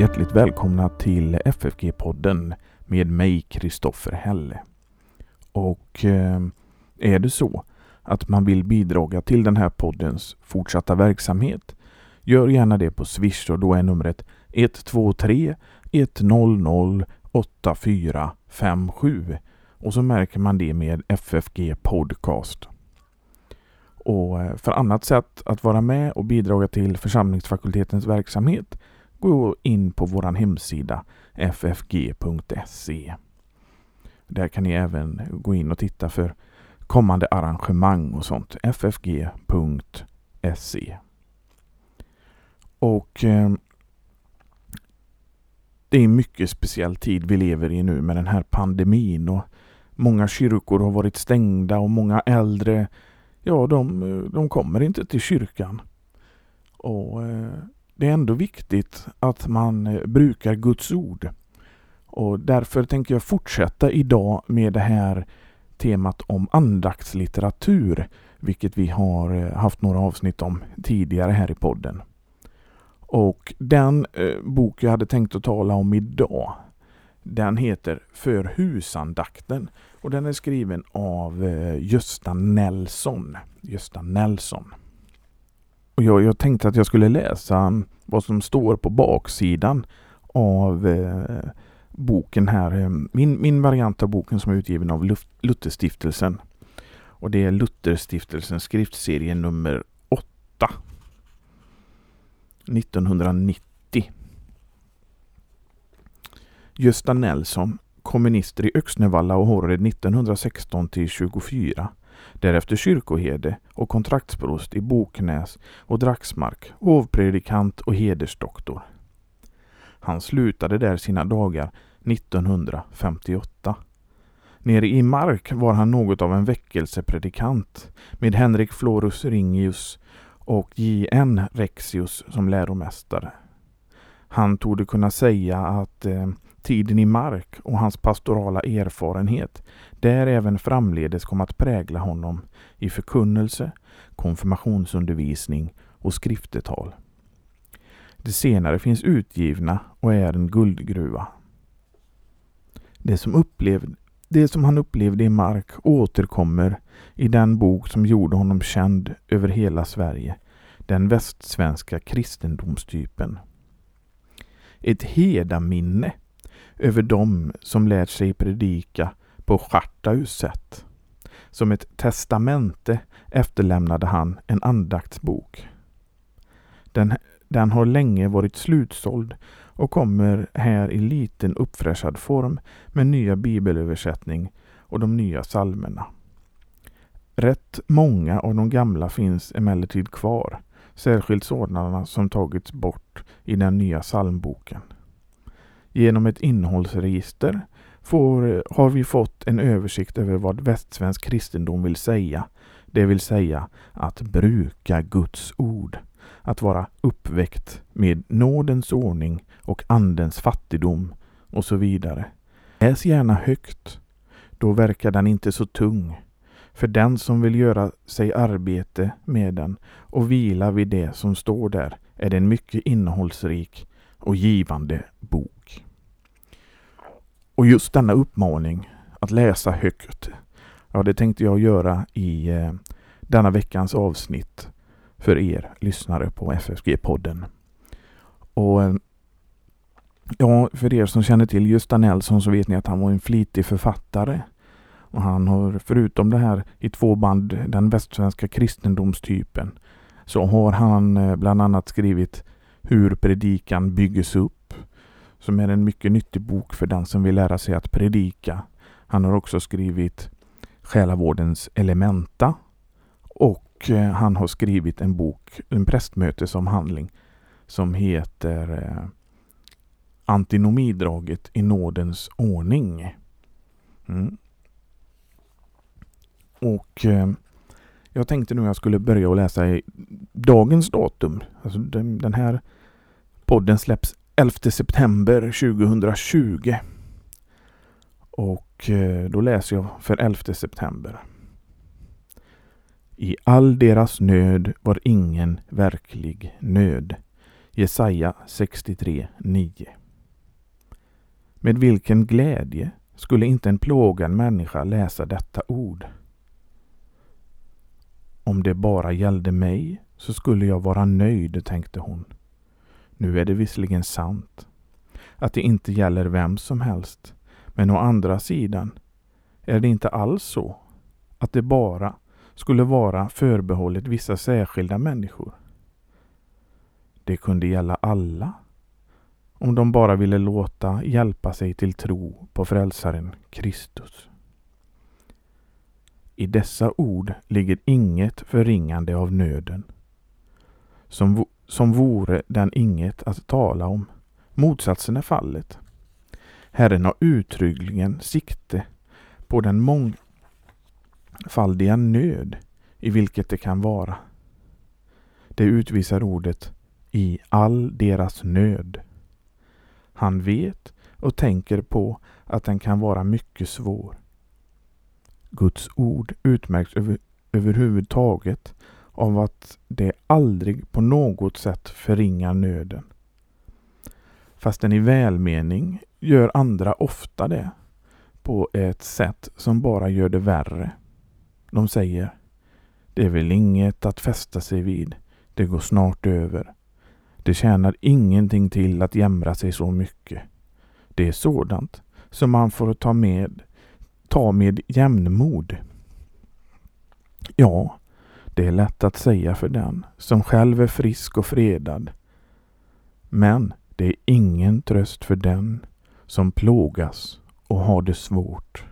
Hjärtligt välkomna till FFG-podden med mig Kristoffer Helle. Och eh, är det så att man vill bidra till den här poddens fortsatta verksamhet gör gärna det på Swish och då är numret 123 100 8457 och så märker man det med FFG Podcast. Och eh, för annat sätt att vara med och bidra till församlingsfakultetens verksamhet gå in på vår hemsida ffg.se. Där kan ni även gå in och titta för kommande arrangemang och sånt. ffg.se. Och eh, det är en mycket speciell tid vi lever i nu med den här pandemin och många kyrkor har varit stängda och många äldre, ja de, de kommer inte till kyrkan. Och eh, det är ändå viktigt att man eh, brukar Guds ord. Och därför tänker jag fortsätta idag med det här temat om andaktslitteratur, vilket vi har eh, haft några avsnitt om tidigare här i podden. Och den eh, bok jag hade tänkt att tala om idag, den heter För husandakten och den är skriven av eh, Gösta Nelson. Gösta Nelson. Och jag, jag, tänkte att jag skulle läsa vad som står på baksidan av eh, boken här. Eh, min, min variant av boken som är utgiven av Lutherstiftelsen. Och det är Lutherstiftelsens skriftserie nummer 1990. Gösta Nelson, kommunister i Öxnevalla och Horred 1916 till 24 därefter kyrkoherde och kontraktsprost i Boknäs och Draxmark, hovpredikant och hedersdoktor. Han slutade där sina dagar 1958. Nere i Mark var han något av en väckelsepredikant med Henrik Florus Ringius och J.N. Rexius som läromästare. Han torde kunna säga att eh, tiden i Mark och hans pastorala erfarenhet där även framledes kom att prägla honom i förkunnelse, konfirmationsundervisning och skriftetal. Det senare finns utgivna och är en guldgruva. Det som, upplevde, det som han upplevde i Mark återkommer i den bok som gjorde honom känd över hela Sverige, den västsvenska kristendomstypen. Ett hedaminne över dem som lärt sig predika på Schartaus sätt. Som ett testamente efterlämnade han en andaktsbok. Den, den har länge varit slutsåld och kommer här i liten uppfräschad form med nya bibelöversättning och de nya salmerna. Rätt många av de gamla finns emellertid kvar, särskilt sådana som tagits bort i den nya psalmboken. Genom ett innehållsregister får, har vi fått en översikt över vad västsvensk kristendom vill säga. Det vill säga att bruka Guds ord. Att vara uppväckt med nådens ordning och andens fattigdom och så vidare. Läs gärna högt. Då verkar den inte så tung. För den som vill göra sig arbete med den och vila vid det som står där är det en mycket innehållsrik och givande bok. Och just denna uppmaning att läsa högt, ja det tänkte jag göra i eh, denna veckans avsnitt för er lyssnare på FFG-podden. Och eh, ja, för er som känner till Gösta Nelson så vet ni att han var en flitig författare. Och han har förutom det här i två band, den västsvenska kristendomstypen, så har han eh, bland annat skrivit Hur predikan byggs upp som är en mycket nyttig bok för den som vill lära sig att predika. Han har också skrivit Själavårdens elementa och eh, han har skrivit en bok, en prästmötesomhandling som heter eh, Antinomidraget i nådens ordning. Mm. Och eh, jag tänkte nu att jag skulle börja och läsa i dagens datum. Alltså den, den här podden släpps 11 september 2020. Och eh, då läser jag för 11 september. I all deras nöd var ingen verklig nöd. Jesaja 63, 9. Med vilken glädje skulle inte en plågad människa läsa detta ord? Om det bara gällde mig så skulle jag vara nöjd, tänkte hon. Nu är det visserligen sant att det inte gäller vem som helst, men å andra sidan är det inte alls så att det bara skulle vara förbehållet vissa särskilda människor. Det kunde gälla alla om de bara ville låta hjälpa sig till tro på frälsaren Kristus. I dessa ord ligger inget förringande av nöden. Som, som vore den inget att tala om. Motsatsen är fallet. Herren har uttryckligen sikte på den mångfaldiga nöd i vilket det kan vara. Det utvisar ordet i all deras nöd. Han vet och tänker på att den kan vara mycket svår. Guds ord utmärks över, överhuvudtaget av att det aldrig på något sätt förringar nöden. Fast den i välmening gör andra ofta det på ett sätt som bara gör det värre. De säger Det är väl inget att fästa sig vid. Det går snart över. Det tjänar ingenting till att jämra sig så mycket. Det är sådant som man får ta med, ta med jämnmod. Ja, det är lätt att säga för den som själv är frisk och fredad. Men det är ingen tröst för den som plågas och har det svårt.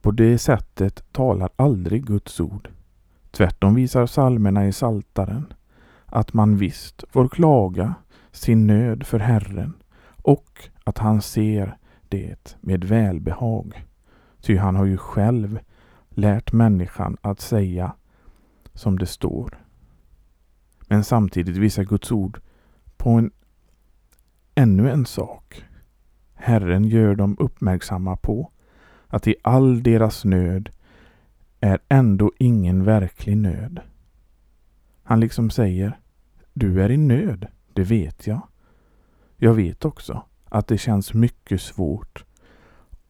På det sättet talar aldrig Guds ord. Tvärtom visar psalmerna i Saltaren att man visst får klaga sin nöd för Herren och att han ser det med välbehag. Ty han har ju själv lärt människan att säga som det står. Men samtidigt visar Guds ord på en, ännu en sak. Herren gör dem uppmärksamma på att i all deras nöd är ändå ingen verklig nöd. Han liksom säger du är i nöd, det vet jag. Jag vet också att det känns mycket svårt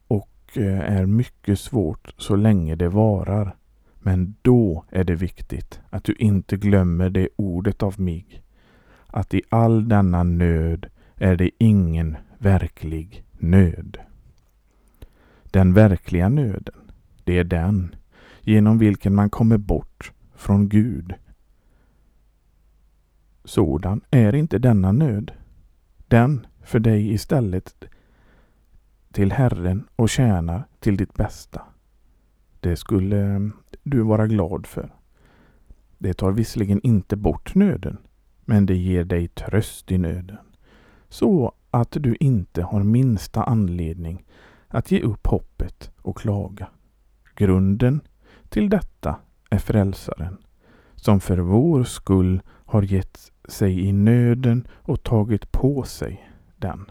och eh, är mycket svårt så länge det varar. Men då är det viktigt att du inte glömmer det ordet av mig. Att i all denna nöd är det ingen verklig nöd. Den verkliga nöden, det är den genom vilken man kommer bort från Gud. Sådan är inte denna nöd. Den för dig istället till Herren och tjänar till ditt bästa. Det skulle du vara glad för. Det tar visserligen inte bort nöden, men det ger dig tröst i nöden. Så att du inte har minsta anledning att ge upp hoppet och klaga. Grunden till detta är Frälsaren, som för vår skull har gett sig i nöden och tagit på sig den.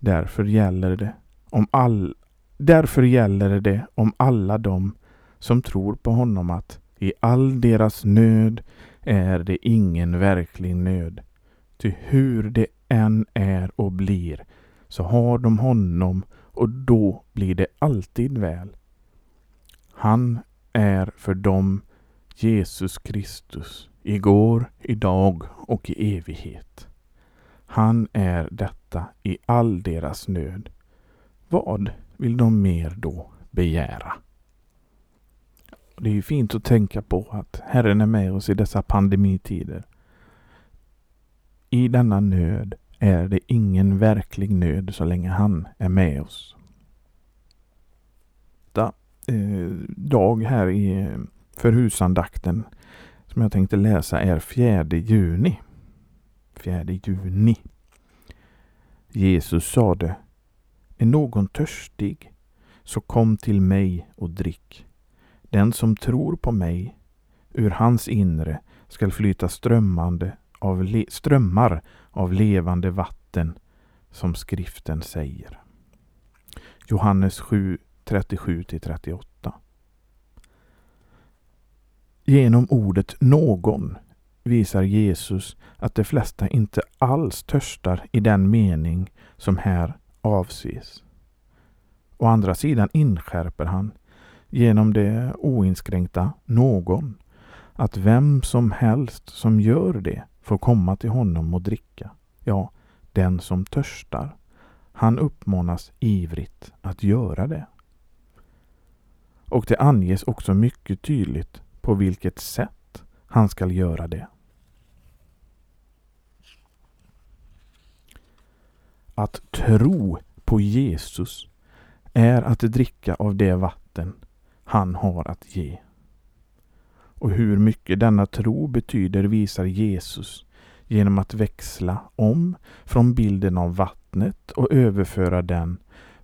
Därför gäller det om all, därför gäller det om alla dem som tror på honom att i all deras nöd är det ingen verklig nöd. Ty hur det än är och blir så har de honom och då blir det alltid väl. Han är för dem Jesus Kristus igår, idag och i evighet. Han är detta i all deras nöd. Vad vill de mer då begära? Det är ju fint att tänka på att Herren är med oss i dessa pandemitider. I denna nöd är det ingen verklig nöd så länge han är med oss. Da, eh, dag här i eh, förhusandakten som jag tänkte läsa är 4 juni. 4 juni. Jesus sade Är någon törstig så kom till mig och drick. Den som tror på mig, ur hans inre skall flyta strömmande av strömmar av levande vatten som skriften säger. Johannes 7, 37-38 Genom ordet någon visar Jesus att de flesta inte alls törstar i den mening som här avses. Å andra sidan inskärper han genom det oinskränkta någon att vem som helst som gör det får komma till honom och dricka. Ja, den som törstar. Han uppmanas ivrigt att göra det. Och det anges också mycket tydligt på vilket sätt han skall göra det. Att tro på Jesus är att dricka av det vatten han har att ge. Och hur mycket denna tro betyder visar Jesus genom att växla om från bilden av vattnet och överföra den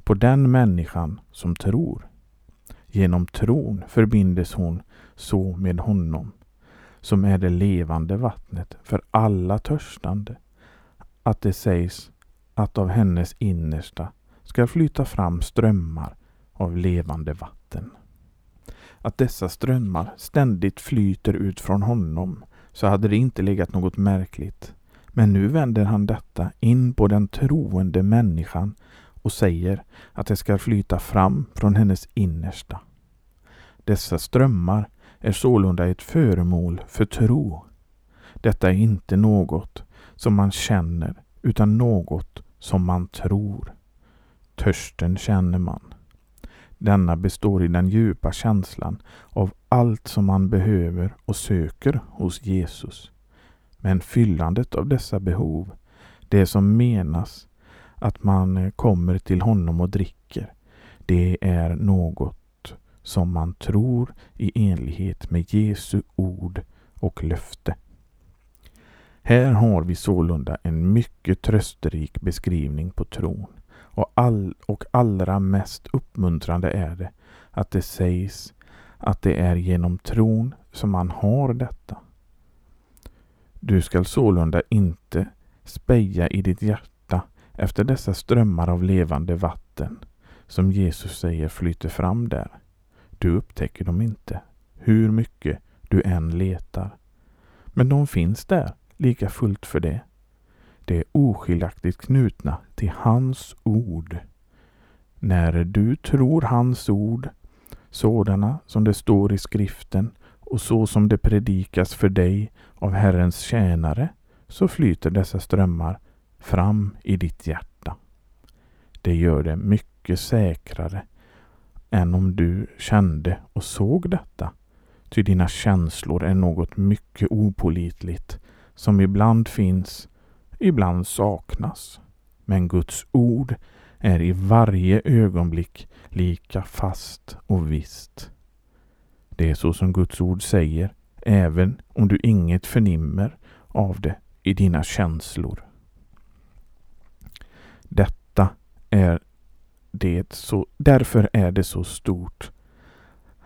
på den människan som tror. Genom tron förbindes hon så med honom, som är det levande vattnet för alla törstande, att det sägs att av hennes innersta ska flyta fram strömmar av levande vatten. Att dessa strömmar ständigt flyter ut från honom så hade det inte legat något märkligt. Men nu vänder han detta in på den troende människan och säger att det ska flyta fram från hennes innersta. Dessa strömmar är sålunda ett föremål för tro. Detta är inte något som man känner utan något som man tror. Törsten känner man. Denna består i den djupa känslan av allt som man behöver och söker hos Jesus. Men fyllandet av dessa behov, det som menas att man kommer till honom och dricker, det är något som man tror i enlighet med Jesu ord och löfte. Här har vi sålunda en mycket trösterik beskrivning på tron. Och, all, och allra mest uppmuntrande är det att det sägs att det är genom tron som man har detta. Du skall sålunda inte speja i ditt hjärta efter dessa strömmar av levande vatten som Jesus säger flyter fram där. Du upptäcker dem inte, hur mycket du än letar. Men de finns där, lika fullt för det. De är oskiljaktigt knutna till hans ord. När du tror hans ord, sådana som det står i skriften och så som det predikas för dig av Herrens tjänare, så flyter dessa strömmar fram i ditt hjärta. Det gör det mycket säkrare än om du kände och såg detta. Ty dina känslor är något mycket opolitligt som ibland finns, ibland saknas. Men Guds ord är i varje ögonblick lika fast och visst. Det är så som Guds ord säger, även om du inget förnimmer av det i dina känslor. Detta är det så, därför är det så stort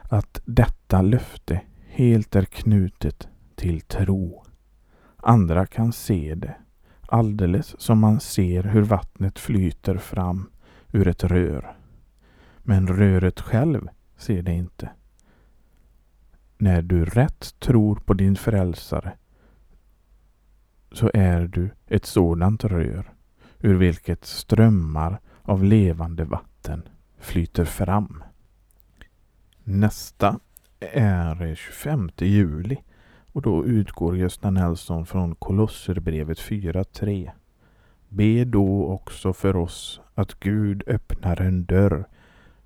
att detta löfte helt är knutet till tro. Andra kan se det, alldeles som man ser hur vattnet flyter fram ur ett rör. Men röret själv ser det inte. När du rätt tror på din frälsare så är du ett sådant rör ur vilket strömmar av levande vatten flyter fram. Nästa är 25 juli och då utgår Gösta Nelson från Kolosserbrevet 4.3. Be då också för oss att Gud öppnar en dörr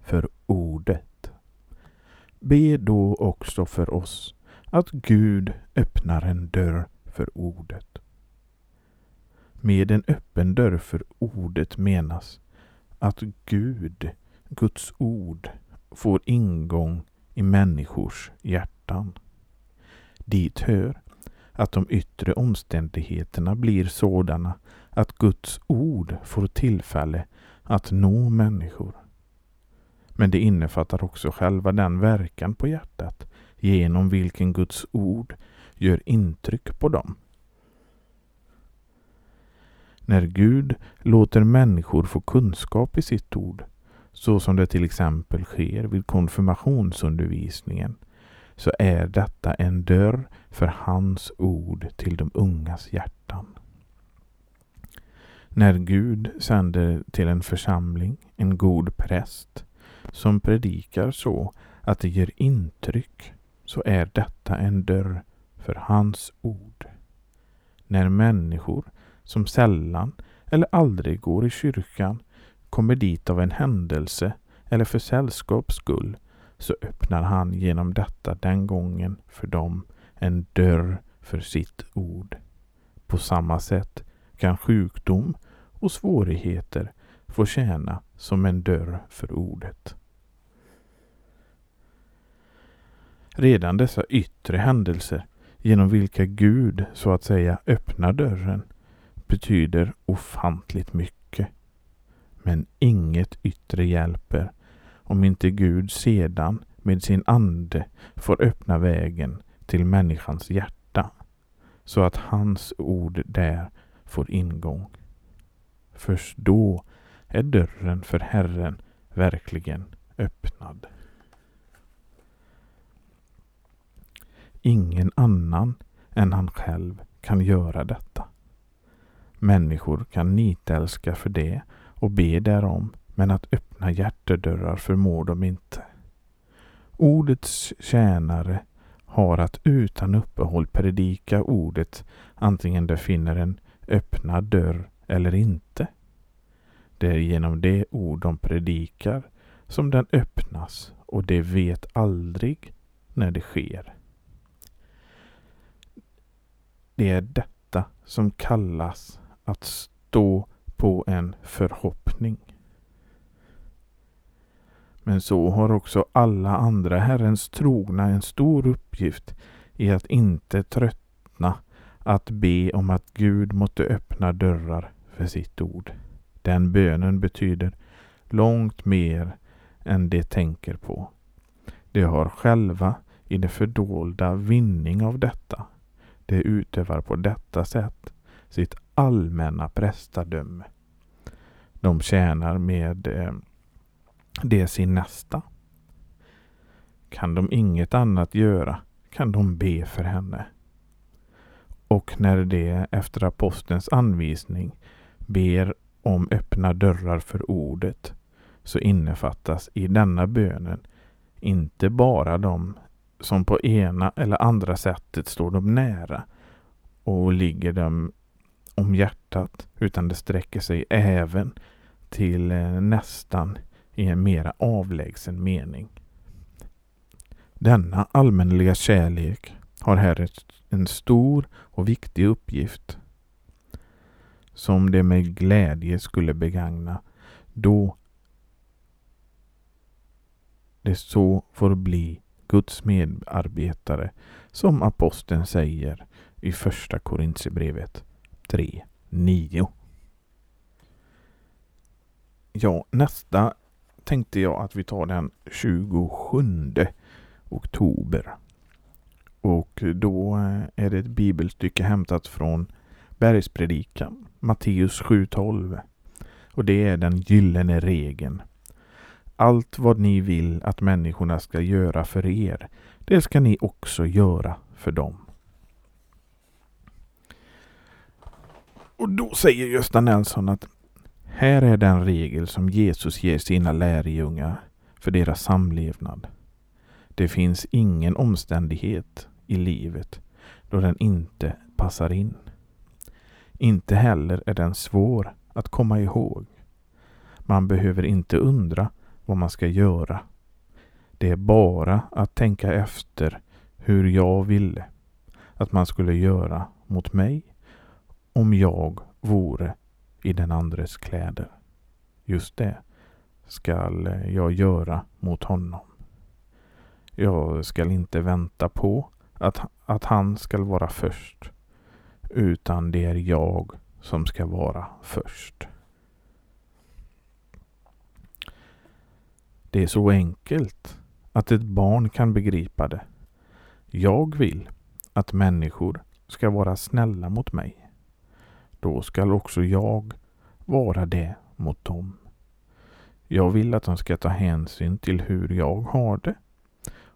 för ordet. Be då också för oss att Gud öppnar en dörr för ordet. Med en öppen dörr för ordet menas att Gud, Guds ord, får ingång i människors hjärtan. Dit hör att de yttre omständigheterna blir sådana att Guds ord får tillfälle att nå människor. Men det innefattar också själva den verkan på hjärtat genom vilken Guds ord gör intryck på dem. När Gud låter människor få kunskap i sitt ord, så som det till exempel sker vid konfirmationsundervisningen, så är detta en dörr för hans ord till de ungas hjärtan. När Gud sänder till en församling en god präst som predikar så att det ger intryck så är detta en dörr för hans ord. När människor som sällan eller aldrig går i kyrkan kommer dit av en händelse eller för sällskaps skull så öppnar han genom detta den gången för dem en dörr för sitt ord. På samma sätt kan sjukdom och svårigheter få tjäna som en dörr för ordet. Redan dessa yttre händelser genom vilka Gud så att säga öppnar dörren betyder ofantligt mycket. Men inget yttre hjälper om inte Gud sedan med sin ande får öppna vägen till människans hjärta så att hans ord där får ingång. Först då är dörren för Herren verkligen öppnad. Ingen annan än han själv kan göra detta. Människor kan nitälska för det och be därom, men att öppna hjärtedörrar förmår de inte. Ordets tjänare har att utan uppehåll predika ordet antingen de finner en öppnad dörr eller inte. Det är genom det ord de predikar som den öppnas och de vet aldrig när det sker. Det är detta som kallas att stå på en förhoppning. Men så har också alla andra Herrens trogna en stor uppgift i att inte tröttna att be om att Gud måtte öppna dörrar för sitt ord. Den bönen betyder långt mer än de tänker på. De har själva i det fördolda vinning av detta. De utövar på detta sätt sitt allmänna prästadöme. De tjänar med eh, det sin nästa. Kan de inget annat göra kan de be för henne. Och när de efter apostelns anvisning ber om öppna dörrar för ordet så innefattas i denna bönen inte bara de som på ena eller andra sättet står dem nära och ligger dem om hjärtat utan det sträcker sig även till eh, nästan i en mera avlägsen mening. Denna allmänliga kärlek har här en stor och viktig uppgift som de med glädje skulle begagna då det så får bli Guds medarbetare som aposteln säger i första Korintierbrevet 3, 9. Ja, nästa tänkte jag att vi tar den 27 oktober. Och då eh, är det ett bibelstycke hämtat från Bergspredikan, Matteus 7.12. Och det är den gyllene regeln. Allt vad ni vill att människorna ska göra för er, det ska ni också göra för dem. Och då säger Gösta Nelson att här är den regel som Jesus ger sina lärjungar för deras samlevnad. Det finns ingen omständighet i livet då den inte passar in. Inte heller är den svår att komma ihåg. Man behöver inte undra vad man ska göra. Det är bara att tänka efter hur jag ville att man skulle göra mot mig om jag vore i den andres kläder. Just det skall jag göra mot honom. Jag skall inte vänta på att, att han skall vara först, utan det är jag som ska vara först. Det är så enkelt att ett barn kan begripa det. Jag vill att människor ska vara snälla mot mig då skall också jag vara det mot dem. Jag vill att de ska ta hänsyn till hur jag har det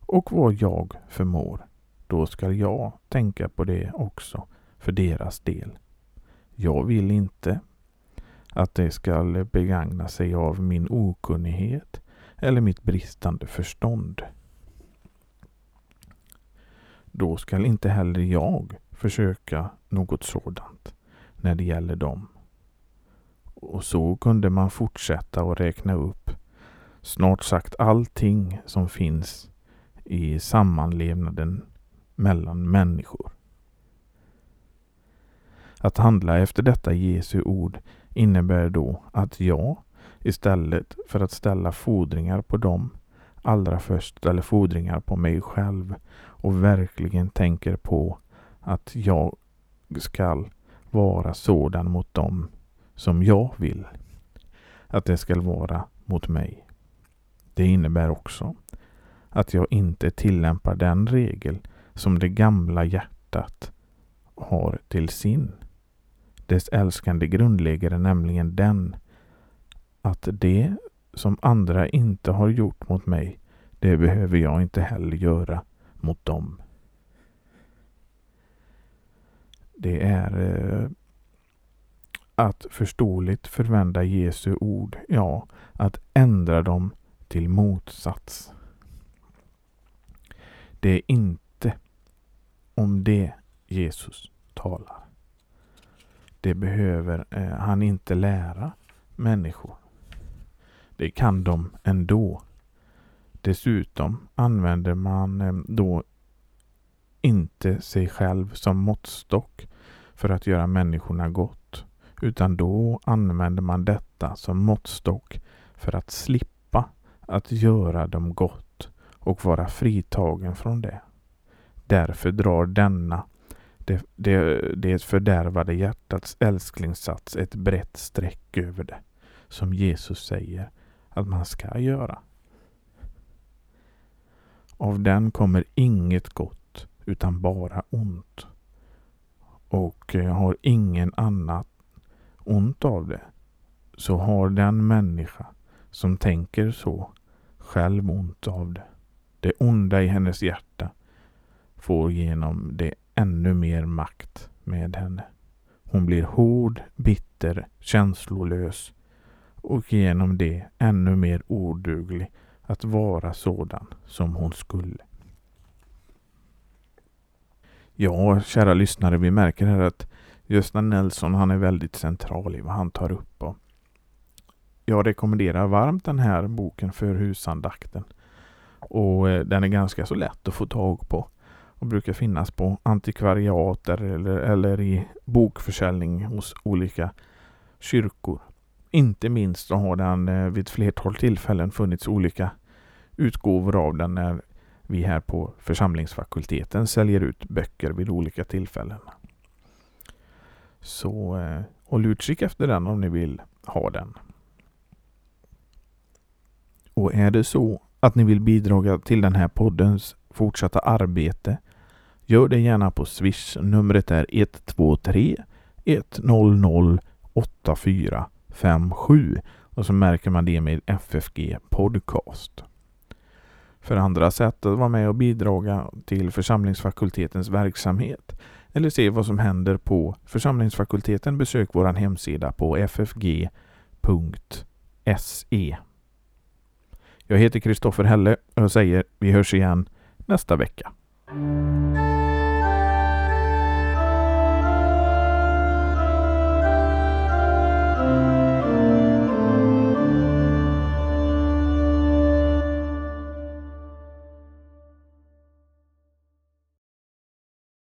och vad jag förmår. Då skall jag tänka på det också för deras del. Jag vill inte att de skall begagna sig av min okunnighet eller mitt bristande förstånd. Då skall inte heller jag försöka något sådant när det gäller dem. Och så kunde man fortsätta och räkna upp snart sagt allting som finns i sammanlevnaden mellan människor. Att handla efter detta Jesu ord innebär då att jag istället för att ställa fordringar på dem allra först ställer fordringar på mig själv och verkligen tänker på att jag skall vara sådan mot dem som jag vill att det skall vara mot mig. Det innebär också att jag inte tillämpar den regel som det gamla hjärtat har till sin. Dess älskande grundläggare nämligen den att det som andra inte har gjort mot mig, det behöver jag inte heller göra mot dem. Det är eh, att förståeligt förvända Jesu ord, ja, att ändra dem till motsats. Det är inte om det Jesus talar. Det behöver eh, han inte lära människor. Det kan de ändå. Dessutom använder man eh, då inte sig själv som måttstock för att göra människorna gott, utan då använder man detta som måttstock för att slippa att göra dem gott och vara fritagen från det. Därför drar denna det, det, det fördärvade hjärtats älsklingssats ett brett streck över det, som Jesus säger att man ska göra. Av den kommer inget gott utan bara ont. Och eh, har ingen annat ont av det så har den människa som tänker så själv ont av det. Det onda i hennes hjärta får genom det ännu mer makt med henne. Hon blir hård, bitter, känslolös och genom det ännu mer oduglig att vara sådan som hon skulle. Ja, kära lyssnare, vi märker här att Gösta Nelson han är väldigt central i vad han tar upp. Och jag rekommenderar varmt den här boken för husandakten. Och eh, den är ganska så lätt att få tag på och brukar finnas på antikvariater eller, eller i bokförsäljning hos olika kyrkor. Inte minst så har den eh, vid ett flertal tillfällen funnits olika utgåvor av den när vi här på församlingsfakulteten säljer ut böcker vid olika tillfällen. Så eh, håll utkik efter den om ni vill ha den. Och är det så att ni vill bidra till den här poddens fortsatta arbete Gör det gärna på Swish. Numret är 123 100 8457 och så märker man det med FFG Podcast. För andra sätt att vara med och bidra till församlingsfakultetens verksamhet eller se vad som händer på församlingsfakulteten besök vår hemsida på ffg.se. Jag heter Kristoffer Helle och jag säger vi hörs igen nästa vecka.